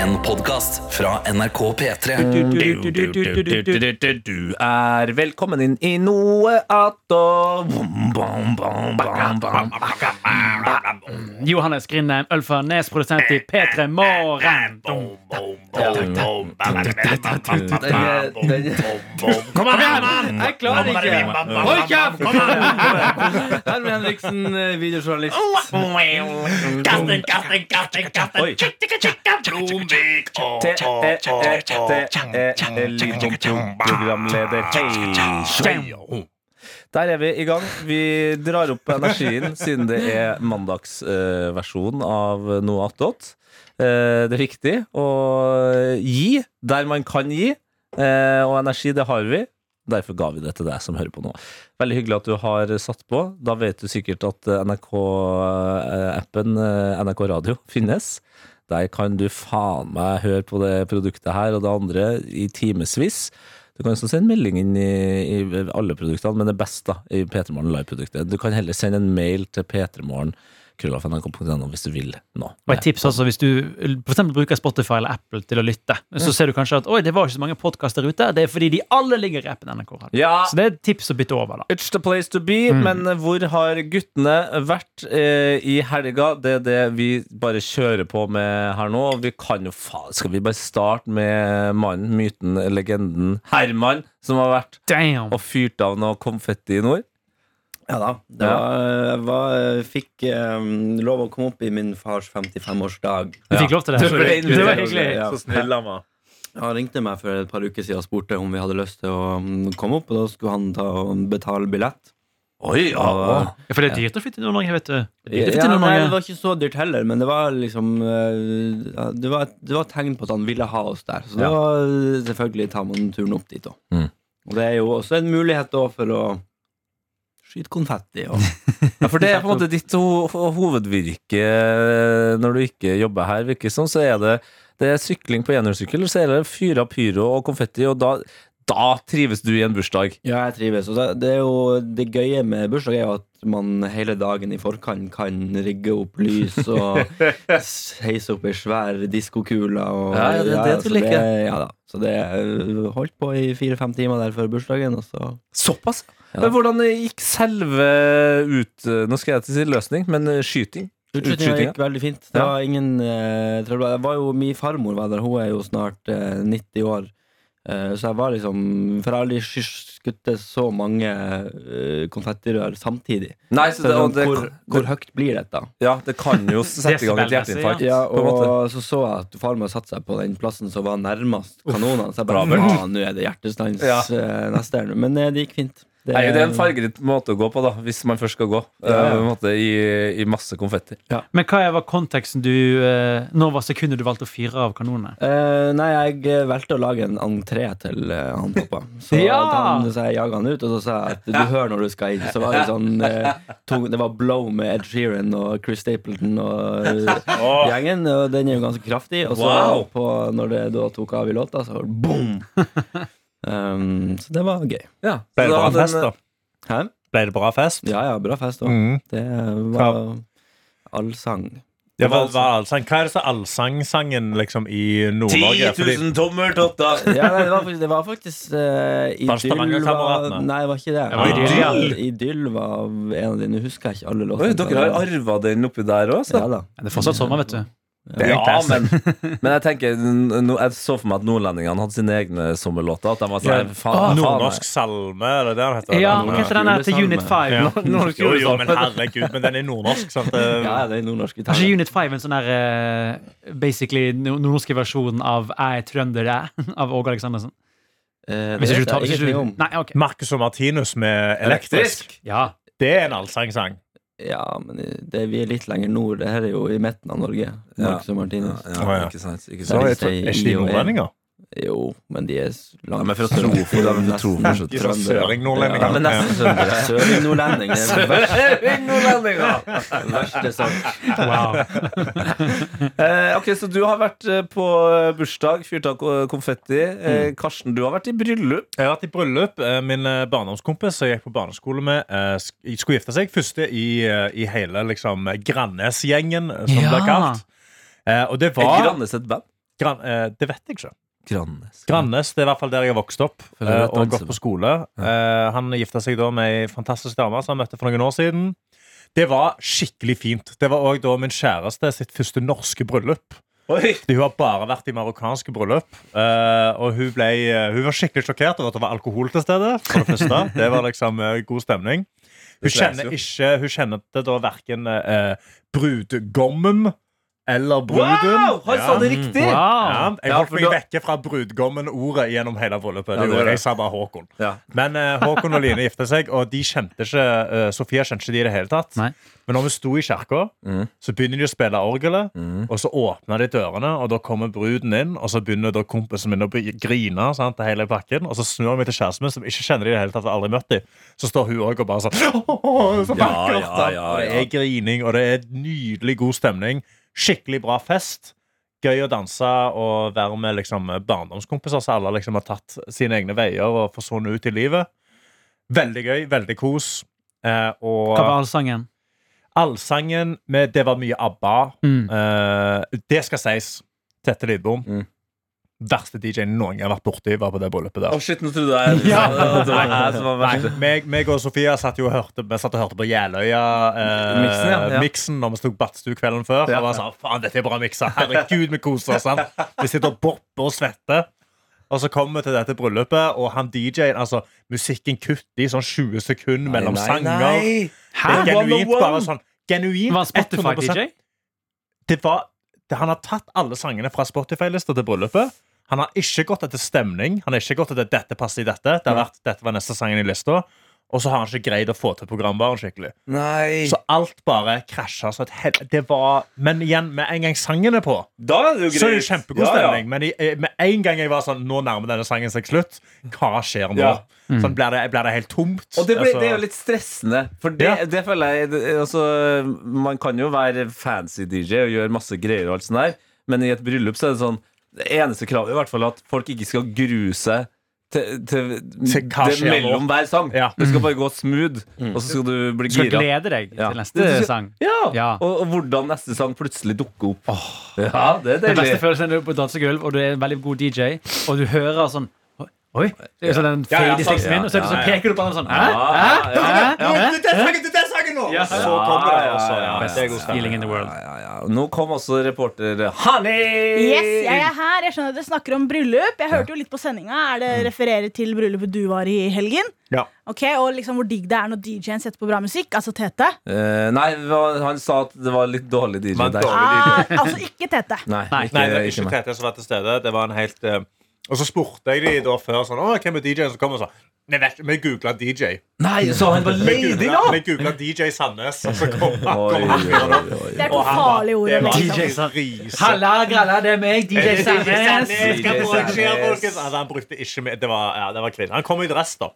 En podcast fra NRK P3 Du er velkommen inn i noe attåt. Johannes Grindheim, øl fra Nes, produsent i P3 Morgen. Kom igjen, mann! Jeg klarer ikke. Hold kjeft! Herman Henriksen, eh, videojournalist. Kasting, kasting, kasting, kasting. Oi. Blomvik. Programleder. Hei. Der er vi i gang. Vi drar opp energien siden det er mandagsversjon av Noe attåt. Uh, Det er viktig å gi der man kan gi, Uh, og energi, det har vi. Derfor ga vi det til deg som hører på nå. Veldig hyggelig at du har satt på. Da vet du sikkert at NRK-appen NRK Radio finnes. Der kan du faen meg høre på det produktet her og det andre i timevis. Du kan også sende melding inn i, i alle produktene, men det er best da, i P3 Morgen Live-produktet. Du kan heller sende en mail til p3morgen krøllalfa.nrk.no hvis du vil nå. Og et tips altså, Hvis du eksempel bruker Spotify eller Apple til å lytte, så ser du kanskje at oi, det var ikke så mange podkaster ute. Det er fordi de alle ligger i appen NRK. Ja, Så det er et tips å bytte over. da It's the place to be, men hvor har guttene vært eh, i helga? Det er det vi bare kjører på med her nå. Vi kan jo faen Skal vi bare starte med mannen, myten, legenden Herman, som har vært Damn! og fyrt av noe konfetti i nord? Ja da. Det Ja. var, jeg var, fikk um, lov å komme opp i min fars 55-årsdag. Du fikk lov til det. Ble invitert. Det var hyggelig. Ja. Så snill han var. Han ringte meg for et par uker siden og spurte om vi hadde lyst til å mm, komme opp. Og da skulle han ta og betale billett. Oi, ja, Og- Ja, for det er dyrt å flytte til Nord-Norge, vet du. Det Ja, nei, det var ikke så dyrt heller, men det var liksom eh, det, var, det var tegn på at han ville ha oss der. Så Ja. da eh, selvfølgelig tar man turen opp dit òg. Mm. Og det er jo også en mulighet da for å skyte konfetti. Og, Ja, for det er på en måte ditt ho hovedvirke eh, når du ikke jobber her, virker som, så er det, det er sykling på enhjørssykkel, så er det fyra pyro og konfetti, og da, da trives du i en bursdag. Ja, jeg trives. Og det- er jo, det gøye med bursdag er jo at man hele dagen i forkant kan rigge opp lys og heise opp ei svær diskokule. Ja, ja, det det så liker. Det, ja, da. Så det øh, holdt på i fire-fem timer der før bursdagen, og så Såpass? Ja. Men hvordan gikk selve ut Nå skal jeg til si løsning, men eh, skyting? Utskytinga gikk veldig fint. Det var ingen uh, trøbbel. Min farmor var der, hun er jo snart uh, 90 år. Eh, så jeg var liksom For jeg har aldri skutt så mange eh, konfettirør samtidig. Nei, så Så det, og det, hvor, hvor høyt blir dette? ja, det kan jo sette i gang et hjerteinfarkt. Ja, og så så jeg at far min satte seg på den plassen som var nærmest kanonene. Så jeg bare faen, nå er det hjertestans Ja. eh, neste. Men det gikk fint. Det, Nei, det er en fargerik måte å gå på, da hvis man først skal gå. Ja, Eh, ja. på en måte i, I masse konfetti. Men hva var konteksten du eh, Når var sekundet du valgte å fyre av kanonene? Uh, nei, jeg valgte å lage en entré til han pappa. Så, Ja! at han, så jeg jaga han ut, og så sa jeg at du hører når du skal inn. Så var det sånn tung, Det var Blow med Ed Sheeran og Chris Stapleton og eh, gjengen. Og den er jo ganske kraftig. Og så Wow. på, når det da tok av i låta, så boom! Um, så det var gøy. Ja. Ble det bra den- fest, da? Hæ? Ble det bra fest? Ja ja, bra fest òg. Mm. Det var allsang. Det var, var allsang. Hva er det så allsangsangen liksom, i Nord-Norge? 10 000 tommeltotter! Ja, nei, det var faktisk, det var faktisk uh, Idyll var Stavangerkameratene? Nei, det var ikke det. Det var Idyll, ja. Idyll, Idyll var en av dine. Husker jeg ikke alle låtene. dere har arva den oppi der òg, Ja da. Det er fortsatt sommer, vet du. Det er Ja, men, men jeg tenker no, Jeg så for meg at nordlendingene hadde sine egne sommerlåter. At de var Ja. sånn faen, Nordnorsk salme, er det det den heter? Ja, hva heter den her til Unit 5? Ja. Jo, jo, men herregud, men den er nordnorsk, sant? Ja, det er nordnorsk Har gitar. ikke Unit 5 en sånn der eh, basically no- nordnorske versjon av 'Jeg er trønder, jeg' av Åge Aleksandersen? Eh, Hvis det ikke vet du tar jeg ikke ingenting om. Nei, okay. Marcus og Martinus med elektrisk. Ja. Det er en allsangsang. Ja, men det, vi er litt lenger nord. Det her er jo i midten av Norge. Marcus og Martinus. Ja, ja. ikke sant. Ikke sant. tror, er ikke de nordlendinger? Jo, men de er langt Ja, men fra Troford, de er er sånn søring-nordlendinger. Ja, men nesten trøndere. Søring-nordlendinger. Er det verste- sagt. Wow. Eh, ok, Så du har vært eh, på bursdag, fyrt av konfetti. Eh, Karsten, du har vært i bryllup. Jeg har vært i bryllup. Eh, Min eh, barndomskompis som jeg gikk på barneskole med, eh, skulle gifte seg. Første i, eh, i hele liksom, Grannes-gjengen, eh, som Ja. det ble kalt. Eh, Og det Er var Grannes et band? Gran, eh, det vet jeg ikke. Grannes. Grannes, det er i hvert fall der jeg har vokst opp Føler eh, og gått på skole. Eh, han gifta seg da med ei fantastisk dame som han møtte for noen år siden. Det var skikkelig fint. Det var òg da min kjæreste sitt første norske bryllup. Oi! Hun har bare vært i marokkanske bryllup. eh, og hun, ble, hun var skikkelig sjokkert over at det var alkohol til stede. For det første. Det var liksom god stemning. Hun kjenner ikke Hun kjente da verken eh, brudgommen eller bruden. Wow! Han sa Ja. det riktig! Wow. Ja, jeg Ja, holdt meg da- vekke fra brudgommen-ordet gjennom hele bryllupet. Ja, Det gjorde jeg. sa bare Håkon. Ja. Men uh, Håkon og Line gifta seg, og de kjente ikke uh, Sofia kjente ikke de i det hele tatt. Nei. Men når vi sto i kirka, Mm. så begynner de å spille orgelet, Mm. og så åpner de dørene, og da kommer bruden inn, og så begynner da kompisen min å grine sant, til hele pakken, og så snur jeg meg til kjæresten min, som ikke kjenner de i det hele tatt, har aldri møtt de. Så står hun òg og bare sånn Så Ja, vakkert! ja, sant?» ja, Og det er grining, og det er nydelig god stemning. Skikkelig bra fest. Gøy å danse og være med liksom, barndomskompiser som alle liksom har tatt sine egne veier og forsvunnet ut i livet. Veldig gøy, veldig kos. Eh, og Hva var allsangen? allsangen med Det var mye ABBA. Mm. Eh, det skal sies. Tette Lidbom. Mm. Verste DJ-en noen gang har vært borti, var på det bryllupet der. Å, shit, nå trodde jeg Ja. Nei, meg, meg og Sofia satt jo og hørte, vi satt og hørte på Jeløya-miksen eh, ja, ja. når vi tok badstue kvelden før. Ja. Og var sånn, faen, dette er bra miksa. Herregud, vi koser oss. sant? Vi sitter og bopper og svetter. Og så kommer vi til dette bryllupet, og han DJ-en altså, Musikken kutter i sånn 20 sekunder mellom sanger. Det Hæ? er genuint bare sånn Genuint Var han 100%. Spotify-DJ? det var, det, Han har tatt alle sangene fra Spotify-lista til bryllupet. Han har ikke gått etter stemning. Han har ikke gått etter dette passer i dette. Det har vært, dette var neste sangen i lista. Og så har han ikke greid å få til programvaren skikkelig. Nei. Så alt bare krasja. Et men igjen, med en gang sangen er på, Da er det jo greit. så er det kjempegod Ja, ja. stemning. Men i, eh, med en gang jeg var sånn Nå nærmer denne sangen seg slutt. Hva skjer nå? Ja. Sånn blir det, blir det helt tomt. Og det, ble, Altså, det er jo litt stressende. For det, Ja. det føler jeg det, altså, Man kan jo være fancy DJ og gjøre masse greier, og alt sånt der men i et bryllup så er det sånn Det eneste kravet er i hvert fall at folk ikke skal grue seg til, til det mellom hver sang. Ja. Det skal bare gå smooth, og så skal du bli Du skal glede deg Ja. til neste sang. Ja. Ja. Og, og hvordan neste sang plutselig dukker opp. Ja, det er Den beste følelsen er du på dansegulv, og du er en veldig god DJ, og du hører sånn Oi! Det er sånn en Ja, ja, fade sant. sexen min, og så, er Ja, sånn, peker du på den sånn Hæ? Ja, ja, ja. Hæ? Hæ? Er er! Så kommer det. Er god Best feeling in the world. Ja, ja, ja. Nå kom også reporter Hani! Yes, jeg er her. Jeg skjønner at dere snakker om bryllup. Jeg hørte jo litt på sendinga. Er det refererer til bryllupet du var i i helgen? Ja. Ok, Og liksom hvor digg det er når DJ-en setter på bra musikk? Altså Tete. Uh, nei, han sa at det var litt dårlig DJ der. dårlig. Ah, altså ikke Tete. Nei, ikke, Nei, det var ikke ikke. Tete som var til stede. Det var en helt eh, Og så spurte jeg de da før sånn Å, hvem er DJ-en som kommer? Og så Nei, vet du, vi googla DJ. Nei, så han var ledig, da! Vi googla DJ Sandnes, og så kom han. Oi, kom oi, han oi, oi. Det er to han farlige ord. det DJ sammen. Halla, gralla, det er meg, DJ Sandnes. Sandnes. Altså, han brukte ikke med, det var, ja, det var kvinne. Han kom i dress, da.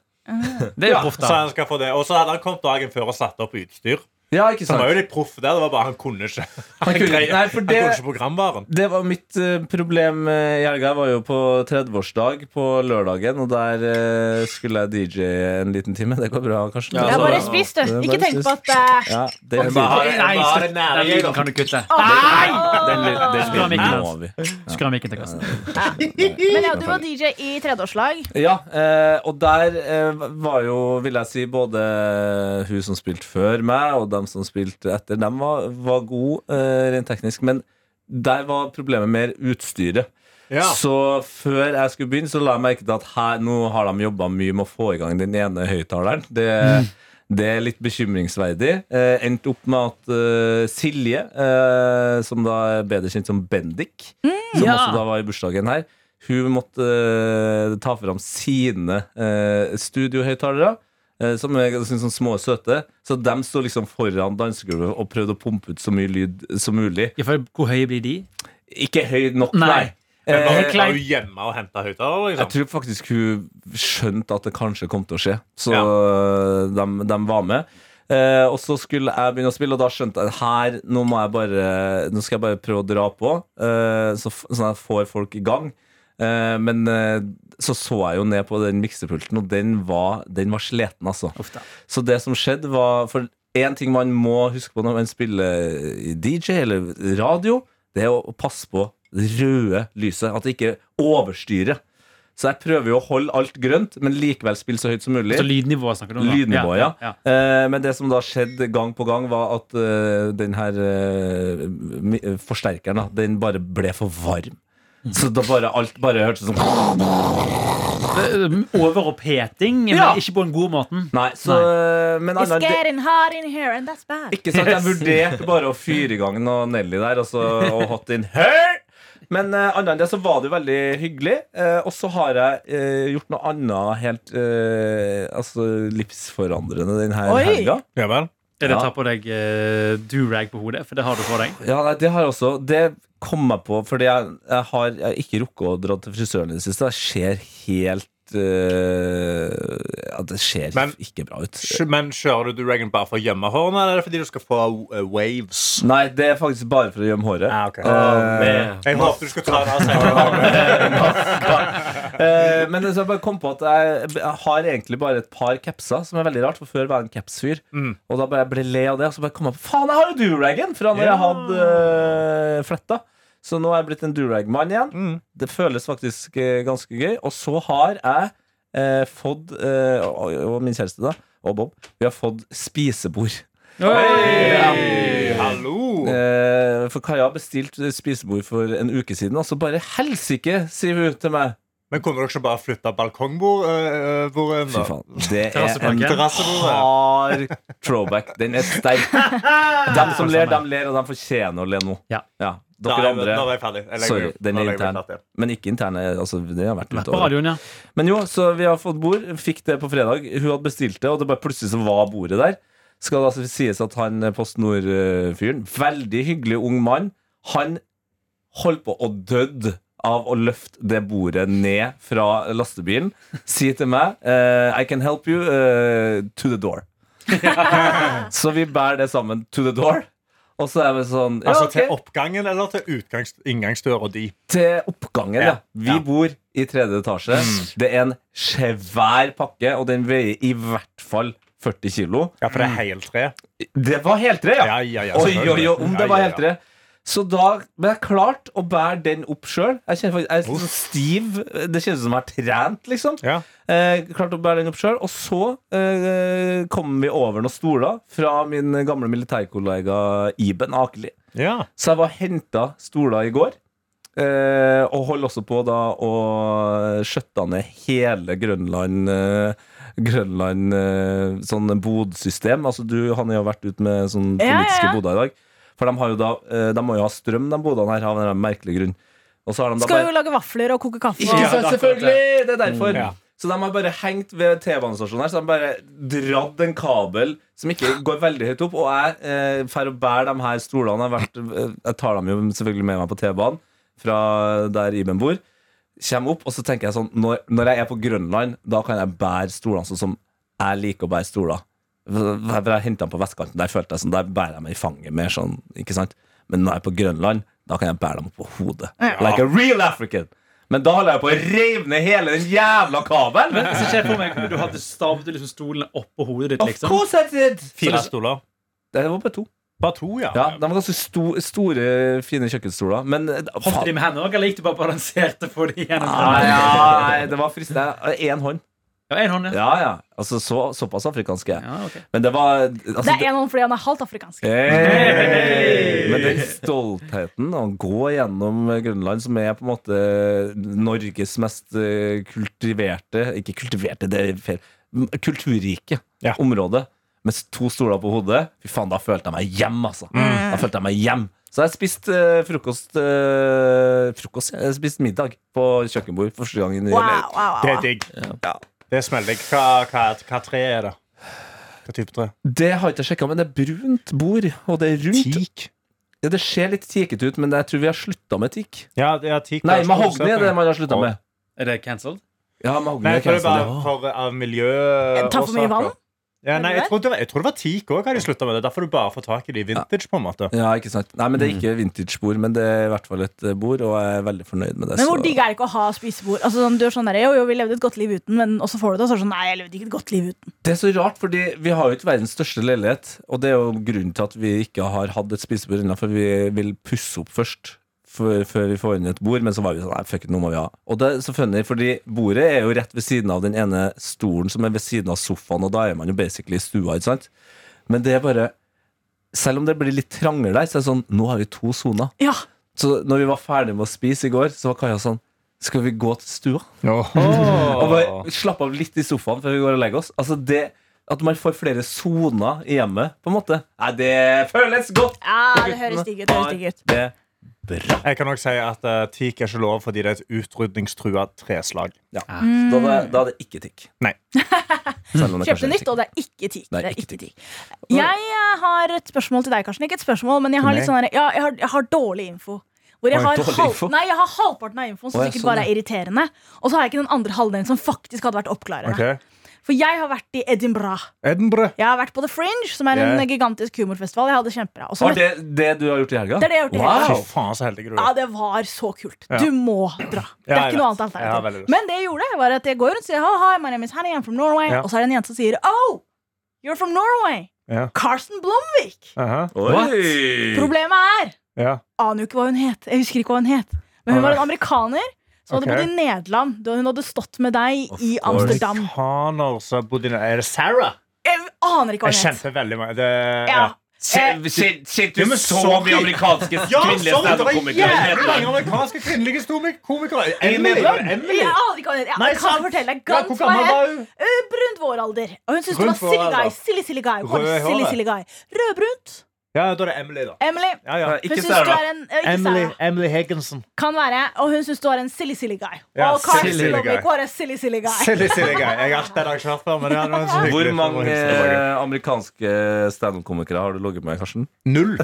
Det er jo proft, Så han skal få det. Og så hadde han kommet dagen før og satt opp utstyr. Ja, ikke sant. han var jo litt proff der. Det var bare han kunne ikke Han kunne- nei, for han kunne ikke programvaren. Det var mitt uh, problem eh, i helga. Jeg var jo på 30-årsdag på lørdagen, og der uh, skulle jeg DJ en liten time. Det går bra, Karsten? Ja, er bare spis, du. Ikke tenk på at Ja, det er Bare- Nei, bare den nære lyden kan du kutte. Den, den, den, Skru av den mikken, til Karsten. Men ja, du var DJ i tredjeårslag. Ja, eh, og der var jo, vil jeg si, både hun som spilte før meg, og dem som spilte etter. De var, var gode eh, rent teknisk, men der var problemet mer utstyret. Ja. Så før jeg skulle begynne, så la jeg merke til at her, nå har de jobba mye med å få i gang den ene høyttaleren. Det, det er litt bekymringsverdig. Eh, endte opp med at uh, Silje, uh, som da er bedre kjent som Bendik, som Ja. også da var i bursdagen her, hun måtte uh, ta fram sine uh, studiohøyttalere. Eh, som er ganske sånn små og søte. Så de sto liksom foran dansegulvet og prøvde å pumpe ut så mye lyd som mulig. Ja, for hvor høye blir de? Ikke høy nok, Nei. nei. Eh, var, hun hjemme og henta høyttaler? jeg Liksom? tror faktisk hun skjønte at det kanskje kom til å skje, så Ja. de, de var med. Eh, og så skulle jeg begynne å spille, og da skjønte jeg her nå, må jeg bare, nå skal jeg bare prøve å dra på, eh, så, sånn at jeg får folk i gang. Eh, men eh, så så jeg jo ned på den miksepulten, og den var, den var sliten, altså. Så det som skjedde var For én ting man må huske på når man spiller DJ eller radio, det er å, passe på Det røde lyset. At det ikke overstyrer. Så jeg prøver jo å holde alt grønt, men likevel spille så høyt som mulig. Så lydnivået snakker du om? Lydnivået, ja. ja. Eh, men det som da skjedde gang på gang, var at den her eh, forsterkeren, da, den bare ble for varm. Så da bare alt bare hørtes sånn Overoppheting, men Ja. ikke på den gode måten. Nei, så eh, Men It's annet, det, getting hot in here, and that's bad. ikke sant, jeg vurderte bare å fyre i gang noe Nelly der, og så og hot in her. Men eh, annet enn det så var det jo veldig hyggelig. Eh, og så har jeg eh, gjort noe annet helt eh, altså livsforandrende denne Oi. helga. Ja vel? Er det Ja. ta på deg uh, durag på hodet? For det har du på deg. Ja, nei, det har jeg også. Det kom meg på fordi jeg, jeg har jeg har ikke rukket å dra til frisøren i det siste. Det ser helt eh, Ja, det ser Men- ikke bra ut. Men kjører du Dragon bare for å gjemme hårene, eller er det fordi du skal få eh, waves? Nei, det er faktisk bare for å gjemme håret. Ah, ok. Eh, Jeg håpet du skulle ta det av senere. Eh, men så jeg bare kom på at jeg, jeg har egentlig bare et par capser, som er veldig rart, for før var jeg en capsfyr. Mm. Og da bare jeg ble le av det, og så bare kom jeg på Faen, jeg har jo duragen fra når jeg hadde uh, fletta. Så nå er jeg blitt en durag-mann igjen. Mm. Det føles faktisk eh, ganske gøy. Og så har jeg eh, fått eh, og, og min kjæreste, da, og Bob, vi har fått spisebord. Hey, hallo! Eh, for Kaja bestilte spisebord for en uke siden, og så bare helsike, sier hun til meg. Men kunne dere ikke bare flytte balkongbordet? Uh, Fy faen. Det er en hard throwback. Den er sterk. De som ler, de ler, og de fortjener å le nå. Ja. Da Dere er, andre. nå er jeg ferdig. Jeg legger Sorry, den er intern. Men ikke interne. Altså, det har vært På utover. radioen, ja. Men jo, så vi har fått bord. Fikk det på fredag. Hun hadde bestilt det, og det bare plutselig så var bordet der. Skal det altså sies at han eh, Post Nord-fyren, veldig hyggelig ung mann, han holdt på å døde av å løfte det bordet ned fra lastebilen. Si til meg uh, I can help you uh, to the door. så vi bærer det sammen to the door. Og så er vi sånn ja, Altså okay. til oppgangen eller til inngangsdøra di? Til oppgangen, ja. Ja. Vi Ja. Mm. bor i tredje etasje. Det er en svær pakke, og den veier i hvert fall 40 kilo. Ja, for det er heltre. Det var heltre, ja! Ja, ja, ja, Oi, oi, oi, om det var heltre. Så da Men jeg klarte å bære den opp sjøl. Jeg kjenner faktisk, jeg er sånn stiv. Det kjennes som jeg har trent, liksom. Ja. Eh, klarte å bære den opp sjøl. Og så eh, kom vi over noen stoler fra min gamle militærkollega Iben Akeli. Ja. Så jeg var henta stoler i går. Eh, og holder også på da å skjøtte ned hele Grønland eh, Grønland eh, sånn bodsystem. Altså du, han har jo vært ute med sånn Ja, ja, politiske ja. boder i dag. For de, har jo da, eh, de må jo ha strøm, de bodene her, av en merkelig grunn. Og så har de da Skal bare jo lage vafler og koke kaffe. Ikke Og... sant, selvfølgelig! Det er derfor. Ja. Så de har bare hengt ved T-banestasjonen her Så de har bare dratt en kabel som ikke går veldig høyt opp. Og jeg eh, for å bære de her stolene Jeg, vært, eh, jeg tar dem jo selvfølgelig med meg på T-banen fra der Iben bor. Kommer opp, og så tenker jeg sånn når, når jeg er på Grønland, da kan jeg bære stolene sånn som jeg liker å bære stoler. Jeg henta den på vestkanten. Der følte jeg sånn, der bærer jeg meg i fanget mer sånn. ikke sant? Men når jeg er på Grønland, da kan jeg bære dem opp på hodet. Like a real African. Men da holder jeg på å reive ned hele den jævla kabelen. Men så ser jeg for meg Du hadde stavet liksom stolene oppå hodet ditt, Of liksom. course I did! Fire stoler. Det var bare to. Bare to, ja. Ja, De var ganske sto store, fine kjøkkenstoler. Men eh, Holdt de med hendene òg, eller gikk du bare balanserte på dem? gjennom Nei, nei, det var fristende. Én hånd. Ja, en hånd, ja. Ja, ja. Altså, så, såpass afrikansk er jeg. ja okay. Men det var altså, Det er en hånd fordi han er halvt afrikansk. Hey! Men den stoltheten å gå gjennom Grønland, som er på en måte Norges mest eh, kultiverte Ikke kultiverte, det er feil. Kulturrike Ja. område. Med to stoler på hodet. Fy faen, da følte jeg meg hjem, altså. Da følte jeg meg hjem. Så jeg spiste uh, frokost uh, Frokost? Jeg spiste middag på kjøkkenbord første gang. Wow, wow, wow. Det er digg. Ja. Det er ikke. Hva, hva, hva tre er det? Hva type tre? Det har jeg ikke sjekka, men det er brunt bord, og det er rundt. Teak. Ja, det ser litt teakete ut, men jeg tror vi har slutta med teak. Ja, det er teak. Nei, er mahogni er det man har slutta med. Er det cancelled? Ja, mahogni Nei, er jeg tror det cancelled, var ja. for, av miljø... Ta for mye vann? Ja, nei, jeg, tror det var, jeg tror det var teak òg. Har de slutta med det? Derfor du bare får tak i de vintage. på en måte Ja, ikke sant. Nei, men Det er ikke vintage-bord, men det er i hvert fall et eh, bord, og jeg er veldig fornøyd med det. Men hvor digg er det ikke å ha spisebord? Altså, sånn, du er sånn der, jo, jo, vi levde et godt liv uten, men også får du det, og så er det sånn, nei, jeg levde ikke et godt liv uten. Det er så rart, fordi vi har jo ikke verdens største leilighet, og det er jo grunnen til at vi ikke har hatt et spisebord ennå, for vi vil pusse opp først. Før vi får inn et bord, men så var vi sånn Nei, fuck it, nå må vi ha. Og det er så funny, fordi bordet er jo rett ved siden av den ene stolen som er ved siden av sofaen, og da er man jo basically i stua, ikke sant? Men det er bare Selv om det blir litt trangere der, så er det sånn Nå har vi to soner. Ja. Så når vi var ferdige med å spise i går, så var Kaja sånn Skal vi gå til stua? Oh. Og bare slappe av litt i sofaen før vi går og legger oss. Altså det At man får flere soner i hjemmet, på en måte. Nei, det føles godt! ja, det høres digg ut. Det høres digg ut. Det bra. Jeg kan også si at uh, teak er ikke lov fordi det er et utrydningstrua treslag. Ja. Mm. da, er det- da er det ikke tikk. Nei. Kjøpte er nytt, og det er ikke teak. Det er ikke teak. Jeg eh, har et spørsmål til deg, Karsten. Ikke et spørsmål, men jeg har litt sånn ja, jeg, har, jeg har dårlig info. Hvor jeg har, dårlig halv, nei, jeg har halvparten av infoen som sikkert sånn, bare er irriterende. Og så har jeg ikke den andre halvdelen som faktisk hadde vært oppklarende. Ok. For jeg har vært i Edinburgh. Edinburgh. Jeg har vært på The Fringe, som er en Yeah. gigantisk humorfestival. Jeg hadde det kjempebra. Og så Var det det du har gjort i helga? Det er det jeg har gjort i helga. Fy faen, så heldig du Ja, det var så kult. Ja. Du må dra. Det er jeg ikke noe vet. annet Jeg har veldig alternativ. lyst. Men det jeg gjorde, var at jeg går rundt og sier Hi, my name is Hanny, I'm from Norway. Ja. Og så er det en jente som sier Oh, you're from Norway. Ja. Carsten Blomvik. Aha. Oi. Problemet er Ja. Aner jo ikke hva hun het. Jeg husker ikke hva hun het. Men hun var en amerikaner som hadde Ok. bodd i Nederland da hun hadde stått med deg Of i. Amsterdam. Amerikaner bodde i Er det Sarah? Jeg aner ikke hva hun het. kjente veldig mange det, Ja. Kjente Ja, så mye amerikanske Ja, det var jævlig mange amerikanske kvinnelige komikere. Emily. Jeg aner ikke hva hun. Jeg Nei, kan fortelle deg Ja, hvor hva gammel jeg var hun? Øh, Brunt vår alder. Og hun syntes du var silly guy. Silly, silly guy. Rødbrunt. Ja, da er det Emily, da. Emily. Ja, ja. Ikke du Sarah. er en Ikke Emily, Sarah. Emily Higginson. Kan være. Og hun syns du er en silly, silly guy. Ja, og Carl silly, silly guy. var en silly, silly guy. Silly, silly guy. Jeg har har hørt før, men det var så hyggelig. Hvor mange eh, amerikanske standup-komikere har du ligget med, Karsten? Null.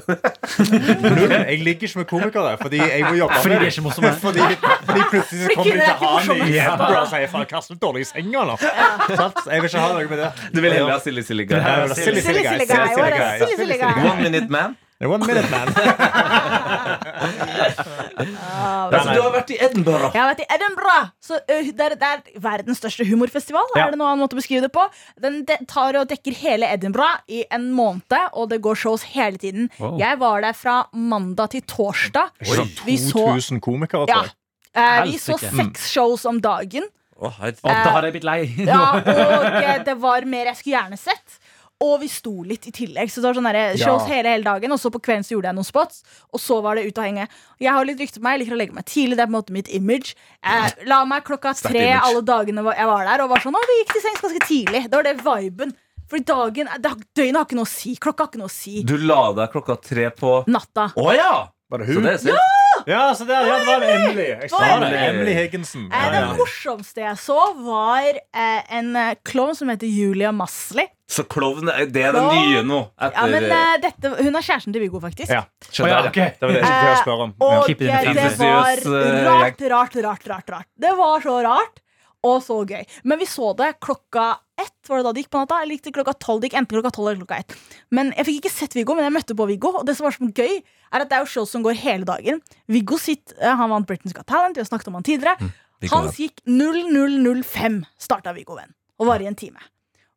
Null. Jeg ligger ikke med komikere fordi jeg må jobbe Fordi med det. Fordi. Fordi, fordi plutselig så kommer de til å ha meg i morsomme. Edinburgh og sier faen, Karsten er dårlig i senga eller? Jeg vil ikke ha noe med det. Du vil heller ha Silly Silly Guy. Silly, silly guy. Silly, silly guy. One Minute Man. One minute, man. Altså, du har vært i Edinburgh. Jeg har vært i Edinburgh. Så, uh, det, er, det er verdens største humorfestival. Ja. Er det noen annen måte å beskrive det på Den de, tar og dekker hele Edinburgh i en måned, og det går shows hele tiden. Wow. Jeg var der fra mandag til torsdag. Oi, så, 2000 komikere, ja, uh, eh, vi så seks shows om dagen. Oh. Da hadde jeg blitt lei. Ja, og eh, det var mer jeg skulle gjerne sett. Og vi sto litt i tillegg. Så det var sånn der, shows Ja. hele, hele dagen Og så på kvelden så gjorde jeg noen spots, og så var det ut og henge. Jeg har litt rykte på meg, jeg liker å legge meg tidlig. Det er på en måte mitt image. Jeg la meg klokka tre alle dagene jeg var der, og var sånn Å, vi gikk til sengs ganske tidlig. Det var det viben. Fordi dagen, det, døgnet har ikke noe å si. Klokka har ikke noe å si. Du la deg klokka tre på Natta. Å ja! Bare hun. Så det er sykt. Ja, så det, ja, det var Emily. Jeg sa det. Emily. Higginson. Eh, Ja, det morsomste jeg så, var eh, en eh, klovn som heter Julia Masli. Så klovn det er det Klovn. nye nå. Ja, men eh, dette, Hun er kjæresten til Viggo, faktisk. Ja. Skjønner oh, ja, okay. ok. Det var det jeg skulle spørre om. Og eh, det var rart, rart, rart, rart, rart. Det var så rart og så gøy. Men vi så det klokka ett. Var det da det gikk på natta? Eller gikk det klokka tolv? Det gikk enten klokka tolv eller klokka ett. Men jeg fikk ikke sett Viggo, men jeg møtte på Viggo. Og det som var så gøy, er at det er jo show som går hele dagen. Viggo sitt, eh, han vant Britain's Got Talent, vi har snakket om han tidligere. Viggo Hans gikk 0005, starta Viggo Venn, og var i en time.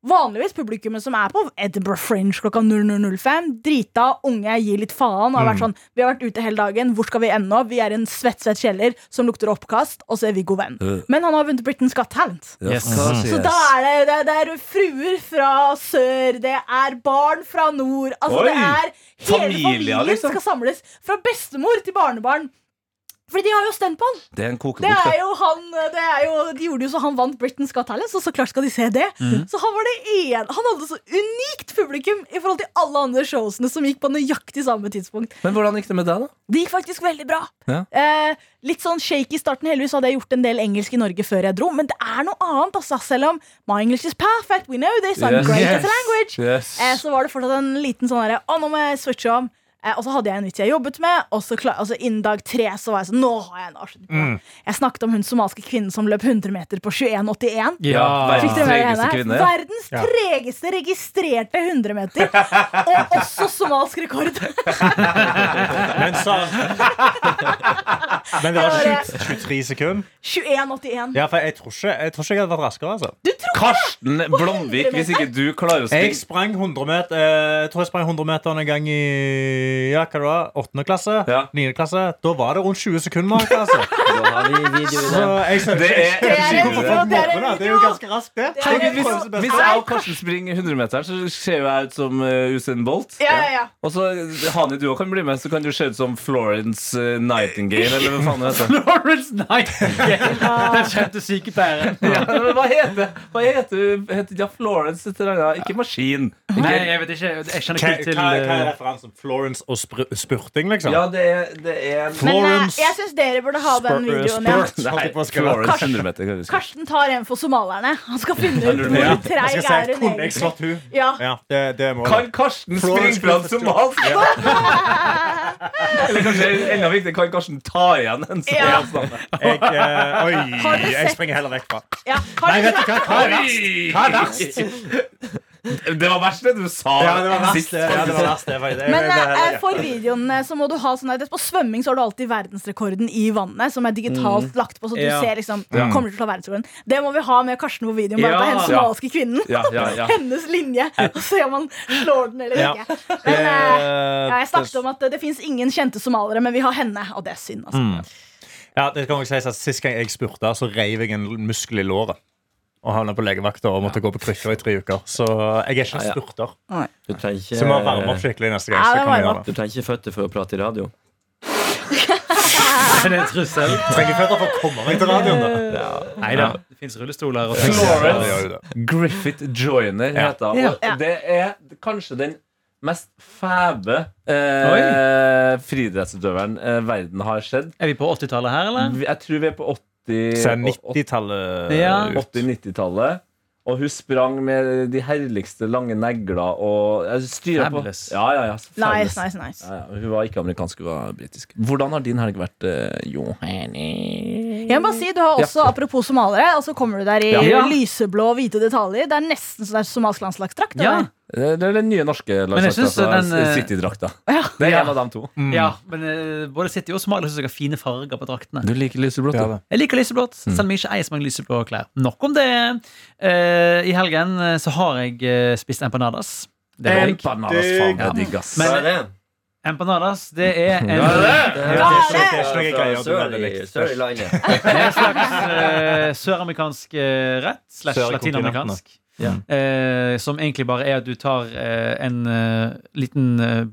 Vanligvis publikummet som er på Edinburgh Fringe klokka 00.05, drita, unge, gir litt faen. Og har vært sånn, Vi har vært ute hele dagen, hvor skal vi ende opp? Vi er i en svett, svett kjeller som lukter oppkast, og så er vi god venn. Øh. Men han har vunnet Britain's Got Talent. Yes. hva Så da er det, det, det er fruer fra sør, det er barn fra nord. Altså Oi! det er Hele familien, familien liksom. skal samles. Fra bestemor til barnebarn. Fordi de har jo stemt på han. Det er en Det er jo han det er jo, De gjorde jo så han vant Britain's Got Talent, så så klart skal de se det. Mm. Så han var det en Han hadde så unikt publikum i forhold til alle andre showsene som gikk på nøyaktig samme tidspunkt. Men hvordan gikk det med deg, da? Det gikk faktisk veldig bra. Ja. Eh, litt sånn shaky i starten. Heldigvis hadde jeg gjort en del engelsk i Norge før jeg dro, men det er noe annet, altså. Selv om my English is perfect, we know this, I'm Yes. great Yes. at the language. Yes. Eh, så var det fortsatt en liten sånn herre Å, nå må jeg switche om. Eh, og så hadde jeg en vits jeg jobbet med, og så klar, altså innen dag tre så var jeg sånn Nå har jeg en avslutning. Jeg snakket om hun somaliske kvinnen som løp 100 meter på 21,81. Ja, Fikk verdens dere med tregeste henne? kvinne. ja. Verdens tregeste registrerte 100 meter. Og også somalsk rekord. Men så Men det var 20, 23 sekunder? 21,81. Ja, for jeg tror ikke jeg, tror ikke jeg hadde vært raskere. altså Karsten Blomvik, hvis ikke du klarer å Jeg sprang 100 meter eh, Jeg tror jeg sprang 100 meter en gang i ja, hva det var, 8. klasse. 9. klasse. Da var det rundt 20 sekunder. Altså. Så det. jeg skjønner ikke- Det er hvorfor folk mobber en det. Det jo ganske raskt, det. er Tenk, hvis, hvis jeg og Karsten springer 100-meteren, så ser jo jeg ut som uh, Usain Bolt. Ja, ja, ja. Og så Hani, du òg kan bli med, så kan du se ut som Florence uh, Nightingale, eller hva faen det heter. Florence Nightingale! Den kjente sykepleieren. Ja, men hva heter Hva heter du? Heter ja, Florence et eller annet? Ikke maskin. Ikke, Nei, jeg vet ikke. Jeg kjenner ikke til hva, hva er eh, referansen? Florence og spurting, liksom? ja, det er, det er Men jeg, jeg syns dere burde ha den Spur- videoen. Ja. Spurt, holdt jeg på å skrive. Florence 100 meter. kan vi si. Karsten tar en for somalierne. Han skal finne ut hvor treig er hun egentlig. Ja. Ja, det, det må Kan Karsten springe fra somalisk? Eller kanskje enda viktigere, kan Karsten ta igjen en Ja. somalisk? jeg, eh, Oi, jeg springer heller vekk fra. Ja. Nei, vet du Karsten, hva? Hva er verst? Hva er verst? Det var verst det du sa Ja, det var verst. sist. det. Ja, det var verst. Det det, men eh, for videoen eh, så må du ha sånn På svømming så har du alltid verdensrekorden i vannet, som er digitalt lagt på, så du Ja. ser liksom kommer til å ta verdensrekorden. Det må vi ha med Karsten på videoen. Bare Ja. på hennes Ja. somaliske kvinnen. Ja, ja, ja. Hennes linje. Og se om han slår den eller Ja. ikke. Men eh, ja, jeg snakket om at eh, det fins ingen kjente somaliere, men vi har henne, og det er synd. Altså. ja, det kan også sies at Sist gang jeg spurte, så reiv jeg en muskel i låret. Og havna på legevakta og måtte gå på krykker i tre uker. Så jeg er ikke en Ja, ja. spurter. Du trenger ikke, Så vi må varme opp skikkelig neste gang. Ja, Så kan vi gjøre det. du trenger ikke føtter for å prate i radio. Er det en trussel? Trenger føtter for å komme meg til radioen. da Nei da. Det fins rullestoler. Og Florence. Griffith Joyner heter hun. Ja. Og det er kanskje den mest fæbe eh, friidrettsutøveren eh, verden har sett. Er vi på 80-tallet her, eller? Jeg tror vi er på 80 Så er 90-tallet Ja. 80-90-tallet. Og hun sprang med de herligste lange negler og styra på. Ja, ja, ja. Nice, nice, nice. Ja, ja. Hun var ikke amerikansk, hun var britisk. Hvordan har din helg vært, uh, Johanni? Jeg må bare si, du har også, Apropos somaliere, og så kommer du der i Ja. lyseblå og hvite detaljer. Det er nesten så det er somalisk landslagsdrakt. Ja. Det er den nye norske landslagsdrakta. eh, City-drakta. Ja. Det er Ja. en av dem to. ja, men uh, både City og Somalia syns jeg har fine farger på draktene. Du liker lyseblått? Ja, da. Jeg liker lyseblått, selv om jeg ikke eier så mange lyseblå klær. Nok om det. Uh, I helgen eh, så har jeg uh, spist empanadas. Det er. Empanadas, faen, det er digg, ass. Men- Hva er det? Empanadas, det er en Det er det er. Det er en slags eh, søramerikansk eh, rett slash latinamerikansk. Ja. Eh, som egentlig bare er at du tar eh, en eh, liten eh,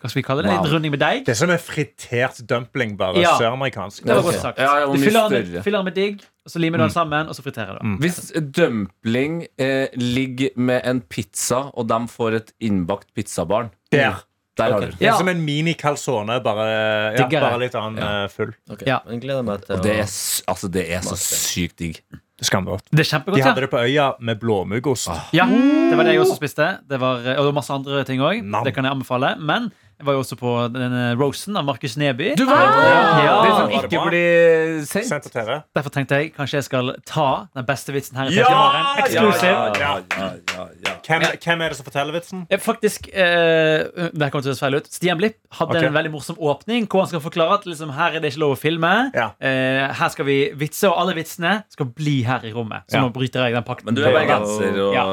Hva skal vi kalle det? En Wow. liten runding med deig. Det er som en fritert dumpling, bare Ja. søramerikansk. Det var godt sagt. Ja, du fyller den, fyller den med digg, og så limer du den sammen, og så friterer du. Mm. Hvis dumpling eh, ligger med en pizza, og de får et innbakt pizzabarn Der. Der har du det. Er Ja. som en mini-calzone, bare, ja, bare litt annen Ja. eh, full. Okay. Ja. Jeg gleder meg til Og det er, å altså, det er så sykt digg. Skamgodt. Det er kjempegodt. De ja. hadde det på øya med blåmuggost. Ja, det var det jeg også spiste. Det var, og det var masse andre ting òg. Det kan jeg anbefale. Men jeg var jo også på denne Rosen av Markus Neby. Du var på Ah! Som ikke blir sendt. Sendt på TV. Derfor tenkte jeg kanskje jeg skal ta den beste vitsen her i Ja! Ja, ja, ja, ja, ja. Hvem, hvem er det som forteller vitsen? Eh, Faktisk, eh, det her kommer til å se feil ut Stian Blipp hadde okay. en veldig morsom åpning hvor han skal forklare at liksom, her er det ikke lov å filme. Ja. Eh, her skal vi vitse, og alle vitsene skal bli her i rommet. Så Ja. nå bryter jeg den pakten. Men du er bergenser og Ja.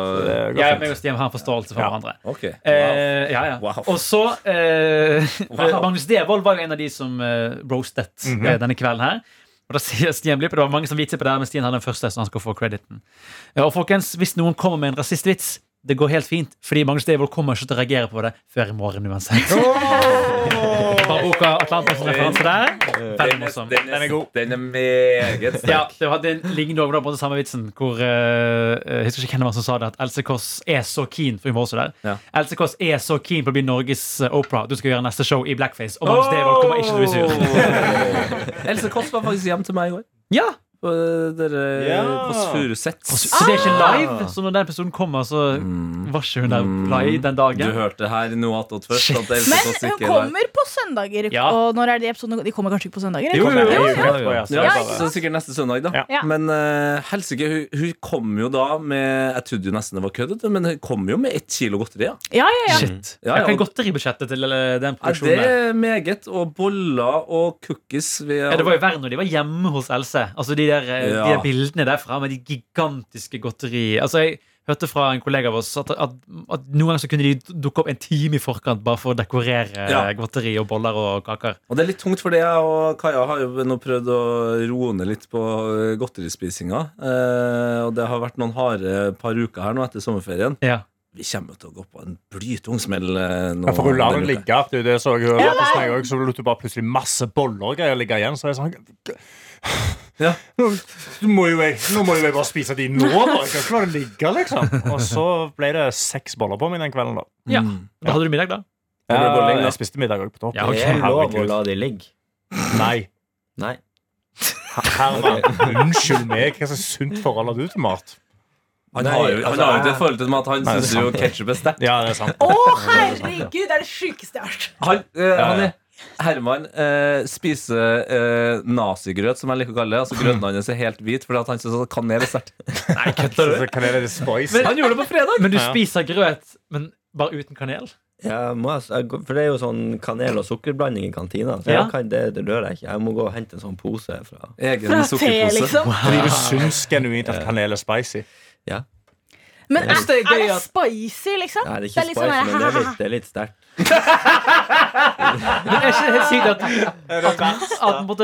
Jeg meg og Stian har en forståelse for Ja. hverandre. Ok. Eh, ja, ja. Wow. Og så eh, Wow. Magnus Devold var jo en av de som eh, roastet Mhm. -hmm. denne kvelden her. Og da sier Stian Blipp, Det var mange som vitset på det, men Stian hadde den første, så han skal få crediten. Og folkens, Hvis noen kommer med en rasistvits, det går helt fint, fordi Magnus Devold kommer ikke til å reagere på det før i morgen uansett. Bare boka Atlantis referanse der. Morsom. Den er, Den er god. Den er meget sterk. Ja, det var en lignende over på den samme vitsen Hvor uh, Jeg husker ikke hvem det var som sa det At Else Kåss er så keen For hun var også der Ja. Else Kåss er så keen på å bli Norges Opera. Oprah Du skal gjøre neste show i Blackface Og Magnus Devold kommer ikke til å bli sur Else Kåss var faktisk hjem til meg i går. Ja, dere Ja. Kåss Furuseth. så det er ikke live Så når den episoden kommer Så var ikke hun der live den Du dagen hørte her noe attåt først. At Men hun er kommer på søndager. Ja. Og når er de episodene? De kommer kanskje ikke på søndager? Jo, Jo, jo, jo. Jo Ja, så det er sikkert neste søndag, da. Men uh, helsike, hun, hun kom jo da med Jeg trodde jo nesten det var kødd, men hun kom jo med ett kilo godteri. Ja. Ja, ja, ja. Shit Ja, Jeg ja, godteribudsjettet til den Ja, det produksjonen Er er meget. Og boller og cookies. Ja, det var jo verre når de var hjemme hos Else Altså de der, ja. de der bildene derfra med de gigantiske godteri Altså, jeg hørte fra en kollega av oss at, at, at noen ganger så kunne de dukke opp en time i forkant bare for å dekorere Ja. godteri og boller og kaker. Og det er litt tungt, fordi jeg og Kaja har jo nå prøvd å roe ned litt på eh, godterispisinga. Eh, og det har vært noen harde par uker her nå etter sommerferien. Ja. Vi kommer til å gå på en blytung smell eh. Ja, for hun lar den ligge. Det det så jeg Ja, Så lot du bare plutselig masse boller og greier ligge igjen. Så jeg sånn Ja. nå, må jo jeg, nå må jo jeg bare spise de nå, da. Jeg kan ikke la det ligge, liksom. Og så ble det seks boller på meg den kvelden, da. ja. Mm. Da hadde du middag, da? Ja, jeg spiste middag òg på topp. Ja, okay. Det er lov å la de ligge. Nei. Nei. Herman, unnskyld meg. Hva slags sunt forhold har du til mat? Han Nei, har jo han har jo ikke et forhold til mat. Han syns jo ketsjup er sterkt. Ja, det er sant. Å, herregud! Det er det sjukeste jeg har hørt. Han, eh, han er Herman eh, spiser eh, nazigrøt, som jeg liker å kalle det. Altså Grøten hans er helt hvit fordi at han syns at kanel er sterkt. Nei, kødder Så kan jeg det spice? Han gjorde det på fredag! Men du spiser grøt, men bare uten kanel? Ja, må jeg, for det er jo sånn kanel- og sukkerblanding i kantina. Så Ja. kan, det, det rører jeg ikke. Jeg må gå og hente en sånn pose fra Egen Fra te, sukkerpose. liksom. Fordi du syns genuint at kanel er spicy. Ja. Men er, det er er det spicy, liksom? Nei, det er ikke litt spicy, sånn men det er litt, det er litt sterkt. Men er ikke helt sykt at, at, at på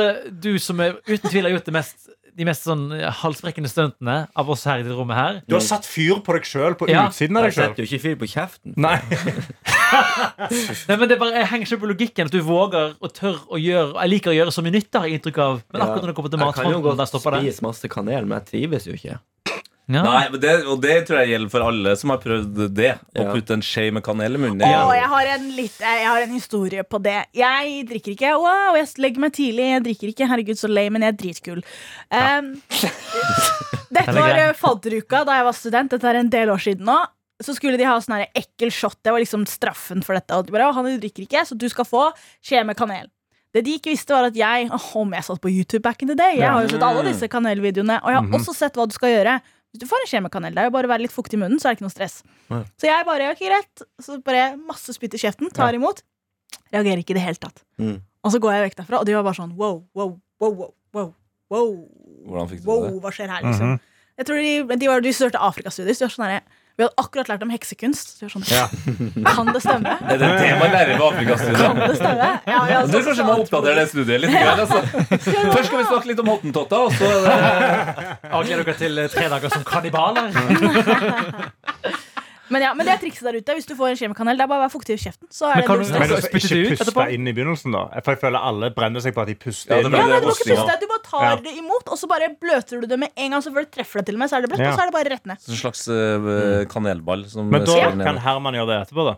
du som er, uten tvil har gjort det mest, de mest sånn halsbrekkende stuntene av oss her i det rommet her Du har satt fyr på deg sjøl, på Ja. utsiden av Jeg deg sjøl. setter jo ikke fyr på kjeften. Nei. Nei, men det bare, Jeg henger ikke på logikken at du våger og tør å gjøre Jeg liker å gjøre så mye nytt, har jeg inntrykk av. Men akkurat når det kommer til jeg kan jo godt spise masse kanel, men jeg trives jo ikke. Ja. Nei, men det, og det tror jeg gjelder for alle som har prøvd det. Å Ja. putte en skje med kanel i munnen. Å, jeg har, en litt, jeg har en historie på det. Jeg drikker ikke. Wow, jeg legger meg tidlig. Jeg drikker ikke. Herregud, så lei, men jeg er dritkul. Um, dette var eh, fadderuka da jeg var student. Dette er en del år siden nå. Så skulle de ha sånn ekkel shot. Det var liksom straffen for dette. Og de bare, han drikker ikke, så du skal få skje med kanel. Det de ikke visste, var at jeg Om jeg satt på YouTube back in the day. Jeg har jo sett alle disse kanelvideoene. Og jeg har også sett hva du skal gjøre. Hvis du får en skje med kanel, det er jo bare å være litt fuktig i munnen, så er det ikke noe stress. Nei. Så jeg bare, ok, greit. Så bare masse spytt i kjeften, tar imot. Reagerer ikke i det hele tatt. Mm. Og så går jeg vekk derfra, og de var bare sånn wow, wow, wow, wow, wow, wow, Hvordan fikk du wow det? hva skjer her, liksom? Jeg tror de, de, var, de studerte Afrikastudier, så de var sånn Vi hadde akkurat lært om heksekunst. Så var sånn, Ja. Kan det stemme? Er det det man lærer på Kan Afrikastudiet? det stemme? Ja, vi Du sånn kanskje må oppdatere det studiet litt. grann, Altså. Først skal vi snakke litt om hottentotter, og så eh, Gleder dere til tre dager som kannibaler? Men ja, men det er trikset der ute. Hvis du får en kjemikanel, det er bare å være fuktig i kjeften. Så er Men det null du- stress. Altså, du ikke puste etterpå? inn i begynnelsen, da. For jeg føler alle brenner seg på at de puster Ja, det inn. blir Ja, nei, du må ikke puste. Du bare tar Ja. det imot, og så bare bløter du det med en gang. Så før du treffer det til og med, så er det bløtt, Ja. og så er det bare rett ned. En slags eh, kanelball som Men da ned. kan Herman gjøre det etterpå, da.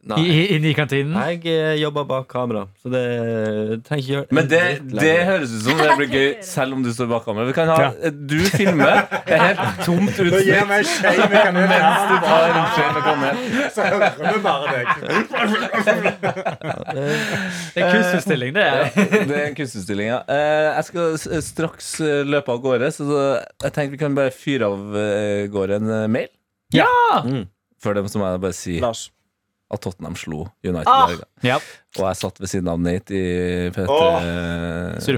I, Inne i kantinen? Jeg eh, jobber bak kamera, så det trenger ikke gjøre Men det, det høres ut som det blir gøy selv om du står bak kamera. Vi kan ha, Ja. Du filmer. Er helt tomt utsnitt. Mens du tar en skje med kanel. Så hører vi bare deg. Det er kunstutstilling, det. er Det er en kunstutstilling, ja. Eh, Jeg skal straks eh, løpe av gårde, så jeg tenkte vi kan bare fyre av eh, gårde en eh, mail. Ja! Mm. Før det må jeg bare si Lars. At Tottenham slo United. Ah. Ja. Og jeg satt ved siden av Nate i P3. Oh.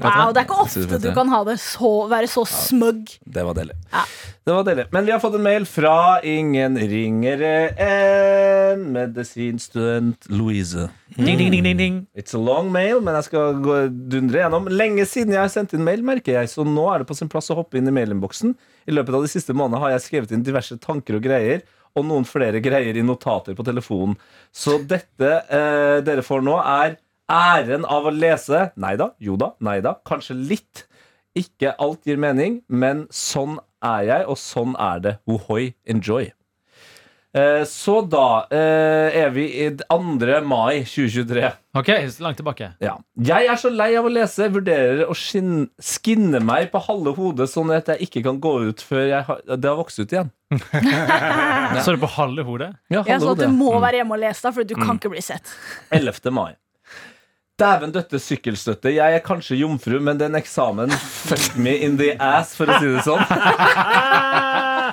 Wow, det er ikke ofte du kan ha det så, være så smug. Det var deilig. Ja. Det var deilig. Men vi har fått en mail fra ingen ringere enn medisinstudent Louise. Ding, ding, ding, ding, ding. It's a long mail, men jeg skal gå dundre gjennom. Lenge siden jeg har sendt inn mail, merker jeg, så nå er det på sin plass å hoppe inn i mailinnboksen. I løpet av de siste månedene har jeg skrevet inn diverse tanker og greier, og noen flere greier i notater på telefonen. Så dette eh, dere får nå, er æren av å lese Nei da, jo da, nei da, kanskje litt. Ikke alt gir mening, men sånn er jeg, og sånn er det. Ohoi, enjoy. Eh, så da eh, er vi i 2. mai 2023. Ok, langt tilbake. Ja. Jeg er så lei av å lese, vurderer å skin skinne meg på halve hodet sånn at jeg ikke kan gå ut før jeg har, det har vokst ut igjen. Så er det på halve hodet? Ja, halve ja sånn at du må være hjemme og lese, da, for du kan ikke bli sett. 11. mai. Dæven døtte sykkelstøtte. Jeg er kanskje jomfru, men den eksamen fuck me in the ass, for å si det sånn.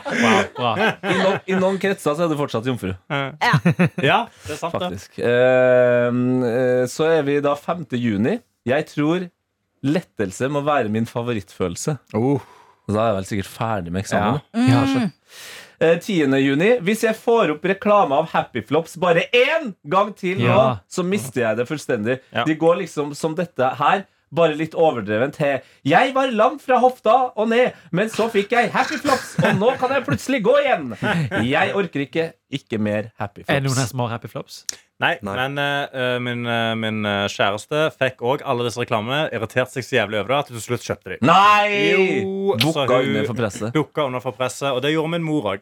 Wow, bra. I, no I noen kretser så er du fortsatt jomfru, Ja, det er sant, faktisk. Eh, eh, så er vi da 5. juni. Jeg tror Lettelse må være min favorittfølelse. Oh. Da er jeg vel sikkert ferdig med eksamen. Ja. Ja. Eh, 10. juni. Hvis jeg får opp reklame av Happyflops bare én gang til nå, Ja. så mister jeg det fullstendig. Ja. De går liksom som dette her. Bare litt overdrevent til Jeg var lam fra hofta og ned, men så fikk jeg happy flops, og nå kan jeg plutselig gå igjen. Jeg orker ikke. Ikke mer happy flops. Er det noen her som har happy flops? Nei, Nei. men uh, min, uh, min kjæreste fikk òg alle disse reklamene. Irriterte seg så jævlig over det at til slutt kjøpte dem. Nei! Jo, Bukka hun- under for presset. Dukka under for presset, og det gjorde min mor òg.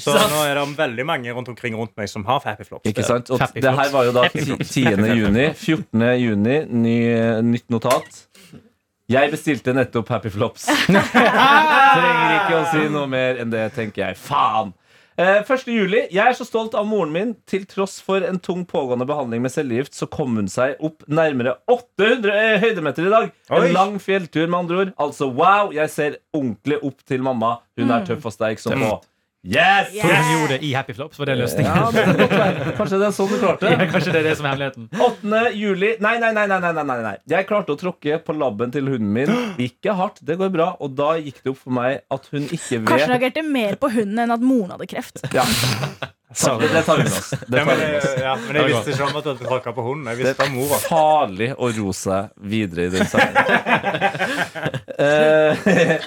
Så nå er det veldig mange rundt omkring rundt meg som har Happy Flops. Ikke sant? Og det her var jo da Happy ti- 10. juni. 14. juni, ny, nytt notat. Jeg bestilte nettopp Happy Flops. Trenger ikke å si noe mer enn det, tenker jeg. Faen! Eh, 1. juli. Jeg er så stolt av moren min. Til tross for en tung pågående behandling med cellegift, så kom hun seg opp nærmere 800 eh, høydemeter i dag. Oi. En lang fjelltur, med andre ord. Altså wow, jeg ser ordentlig opp til mamma. Hun er tøff og sterk som på. Yes! Yes. Tror hun gjorde det i Happy Flops? Var det løsningen? Ja, det godt. Kanskje det er sånn du klarte Ja, kanskje det er det som er hemmeligheten. 8. juli Nei, nei, nei, nei, nei, nei. Jeg klarte å tråkke på labben til hunden min. Ikke hardt, det går bra. Og da gikk det opp for meg at hun ikke vet Kanskje reagerte mer på hunden enn at moren hadde kreft. ja. Det, det tar vi med oss. Det Ja, men, jeg- ja, men jeg visste ikke om at du tråkka på hunden. Jeg visste om er farlig å ro seg videre i den saken. uh,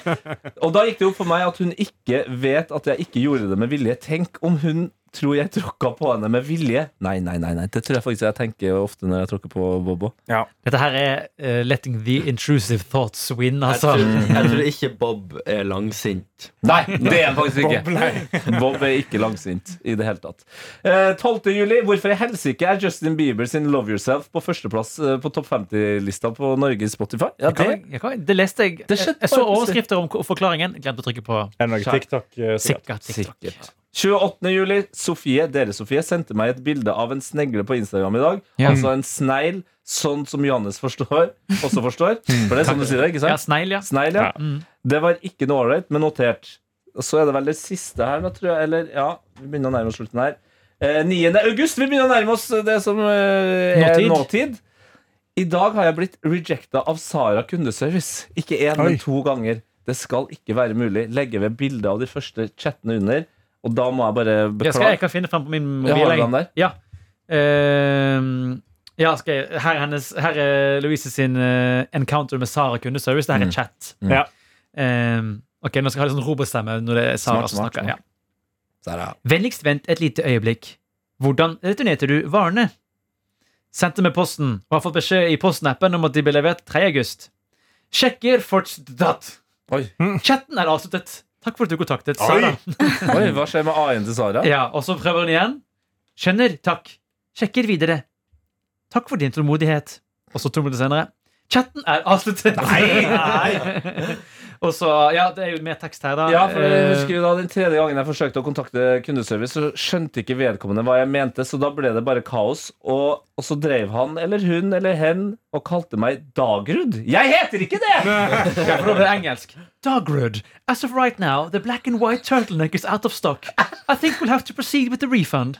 og da gikk det opp for meg at hun ikke vet at jeg ikke gjorde det med vilje. Tenk om hun tror jeg tråkka på henne med vilje. Nei, nei, nei, nei. Det tror jeg faktisk jeg tenker ofte når jeg tråkker på Bobo. Dette her er uh, letting the intrusive thoughts win, Jeg altså. tror, jeg tror ikke Bob er langsint. Nei, det er han faktisk ikke. Bob er ikke langsint i det hele tatt. Uh, 12. juli. Hvorfor i helsike er Justin Bieber sin Love Yourself på førsteplass uh, på topp 50-lista på Norges Spotify? Ja, Jeg kan, det, jeg kan, det leste jeg. Det jeg, jeg så overskrifter om forklaringen. Glemte å trykke på Er det eh, sikkert? sikkert. TikTok. Sikkert. 28. juli. Sofie, dere Sofie, sendte meg et bilde av en snegle på Instagram i dag. Ja. Altså en snegl, sånn som Johannes forstår, også forstår. For det er sånn du sier det, ikke Ja, sant? ja. sneil, ja. Ja. Mm. Det var ikke noe ålreit, men notert. Og så er det vel det siste her, tror jeg. Eller ja, vi begynner å nærme oss slutten her. Eh, 9. august. Vi begynner å nærme oss det som eh, er Nåtid. nåtid. I dag har jeg blitt rejecta av Sara kundeservice. Ikke én, men to ganger. Det skal ikke være mulig. Legge ved bilde av de første chattene under. Og da må jeg bare Jeg, skal, jeg kan finne frem på min Jeg mobil. har den der. Ja. Uh, ja, skal jeg, her, er hennes, her er Louise sin uh, encounter med Sara kundeservice. Det her er Mm. chat. Mm. Ja. Uh, ok, Nå skal jeg ha litt sånn robotstemme når det er Sara som snakker. smart. Ja. Sara. Vennligst vent et lite øyeblikk. Hvordan returnerte du varene? Sendte med posten og har fått beskjed i posten-appen om at de ble levert 3. august. Sjekker fortsatt. Oi. Chatten er avsluttet. Takk for at du kontaktet Sara. Oi, hva skjer med A-en til Sara? Ja, og så prøver hun igjen. Skjønner, takk. Sjekker videre. Takk for din tålmodighet. Og så to minutter senere. Chatten er avsluttet. Nei, og så, ja, det er jo mer tekst her, da. Ja, for jeg Eh, husker jo da Den tredje gangen jeg forsøkte å kontakte kundeservice, så skjønte ikke vedkommende hva jeg mente, så da ble det bare kaos. Og, og så drev han eller hun eller hen og kalte meg Dagrud. Jeg heter ikke det! ja, for da ble det engelsk. Dagrud, As of right now, the black and white turtleneck is out of stock. I think we'll have to proceed with the refund.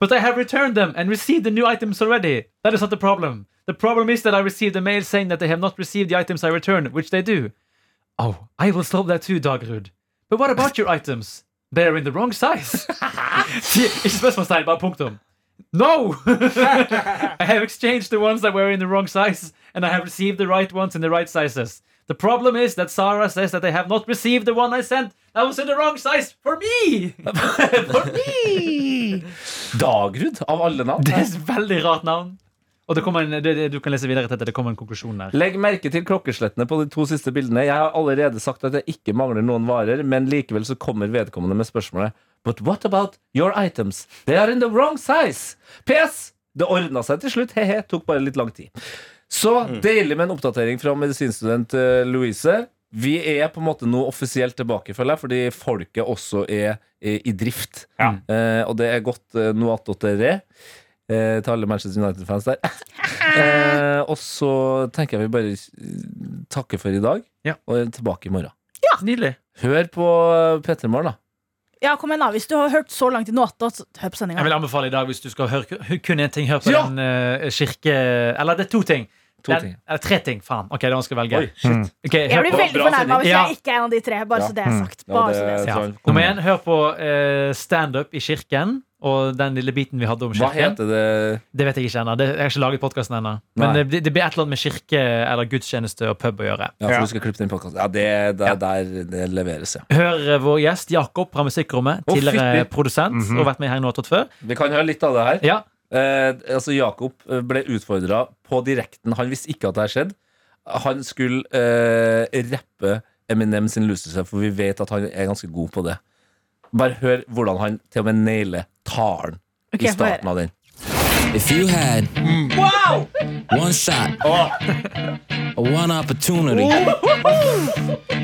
But I have returned them and received the new items already. That is not the problem. The problem is that I received a mail saying that they have not received the items I returned, which they do. Oh, I will solve that too, Dagrud. But what about your items? They are in the wrong size. Ikke spørsmålstegn, bare punktum. No! I have exchanged the ones that were in the wrong size, and I have received the right ones in the right sizes. The problem is that Sara says that they have not received the one I sent that was in the wrong size for me! for me! Dagrud, av alle navn. Det er et veldig rart navn. Og det en, det, det, du kan lese videre til dette. Det kommer en konklusjon der. Legg merke til klokkeslettene på de to siste bildene. Jeg har allerede sagt at jeg ikke mangler noen varer, men likevel så kommer vedkommende med spørsmålet But what about your items? They are in the wrong size. PS. Det ordna seg til slutt. He-he. Tok bare litt lang tid. Så deilig med en oppdatering fra medisinstudent eh, Louise. Vi er på en måte nå offisielt tilbake, føler jeg, fordi folket også er, er i drift. Ja. Eh, og det er godt eh, noe attåt dere. Eh, til alle Manchester United-fans der. eh, og så tenker jeg vi bare eh, takker for i dag, Ja. og er tilbake i morgen. Nydelig. Hør på P3 Morgen, da. Ja, kom igjen da, Hvis du har hørt så langt i Nåta, så hør på Jeg vil sendinga. anbefale i dag, hvis du skal høre kun én ting, hør på Ja. den eh, kirke... Eller det er to ting. To Det er- ting. Eller tre ting. Faen. Ok, da skal jeg velge. Oi, shit. Ok, Jeg hør blir på. veldig bra fornærma hvis Ja. jeg ikke er en av de tre. Bare Ja. så det er sagt. Ja, Bare det, så det er sagt. Ja. Nummer én, hør på eh, standup i kirken. Og den lille biten vi hadde om Hva kirken. heter det? Det vet jeg ikke ennå. Jeg har ikke laget podkasten ennå. Men det, det blir et eller annet med kirke eller gudstjeneste og pub å gjøre. Ja, for du skal klippe den podkasten. Ja, det, det, Ja. der det leveres, ja. Hør eh, vår gjest Jakob fra Musikkrommet. Tidligere oh, produsent og vært med i Heng tatt før. Vi kan høre litt av det her. Ja, Eh, altså Jakob eh, ble utfordra på direkten. Han visste ikke at det her skjedde. Han skulle eh, rappe Eminem sin Lucifer, for vi vet at han er ganske god på det. Bare hør hvordan han til og med nailer talen Ok, i starten av den. If you had wow! one shot, or one opportunity,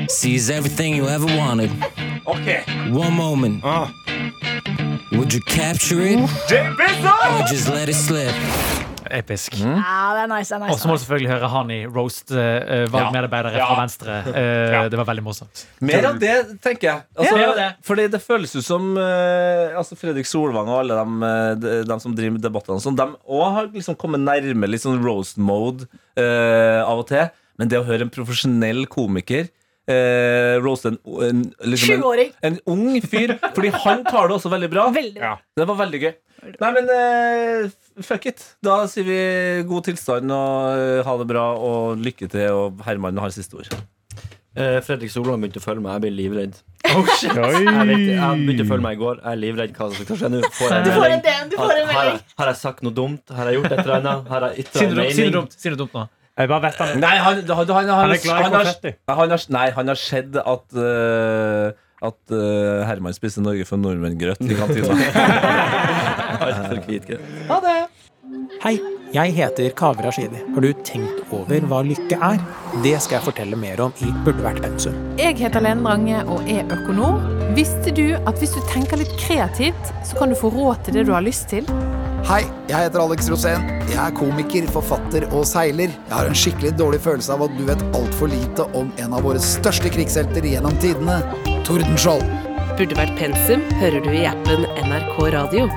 seize everything you ever wanted, Okay. one moment, uh. would you capture it, or just let it slip? Episk. Ja, det er nice. det er Og så må du selvfølgelig høre Hani roast uh, valgmedarbeidere Ja. fra Venstre. Eh, Det var veldig morsomt. Mer av det, tenker jeg. Altså, Ja, det. Fordi det føles jo som uh, altså Fredrik Solvang og alle dem, de, de, som driver med debattene, sånn, de òg har liksom kommet nærme litt sånn roast mode eh, av og til. Men det å høre en profesjonell komiker uh, roaste en, en, liksom en, en ung fyr, fordi han tar det også veldig bra. Veldig Ja. Det var veldig gøy. Nei, men eh, fuck it. Da sier vi god tilstand og eh, ha det bra og lykke til, og Herman har siste ord. Eh, Fredrik Solvang begynte å følge meg. Jeg blir livredd. Oi. Jeg, vet, jeg begynte å følge meg i går. Jeg er livredd hva som skal skje nå. Får jeg Du får en melding? DM, du får en Har, har, jeg, har jeg sagt noe dumt? Har jeg gjort et eller annet? Har jeg ytra en noe si noe mening? dumt, si noe dumt nå. Jeg bare vet han Nei, han, han, han, han, Han er glad i har- konfetti. han har, Nei, han har sett at uh, At uh, Herman spiste Norge for nordmenn-grøt i kantina. Altfor det! Hei, jeg heter Kaveh Rashidi. Har du tenkt over hva lykke er? Det skal jeg fortelle mer om i Burde vært pensum. Jeg heter Lene Drange og er økonom. Visste du at hvis du tenker litt kreativt, så kan du få råd til det du har lyst til? Hei, jeg heter Alex Rosén. Jeg er komiker, forfatter og seiler. Jeg har en skikkelig dårlig følelse av at du vet altfor lite om en av våre største krigshelter gjennom tidene, Tordenskjold. Burde vært pensum hører du i appen NRK Radio.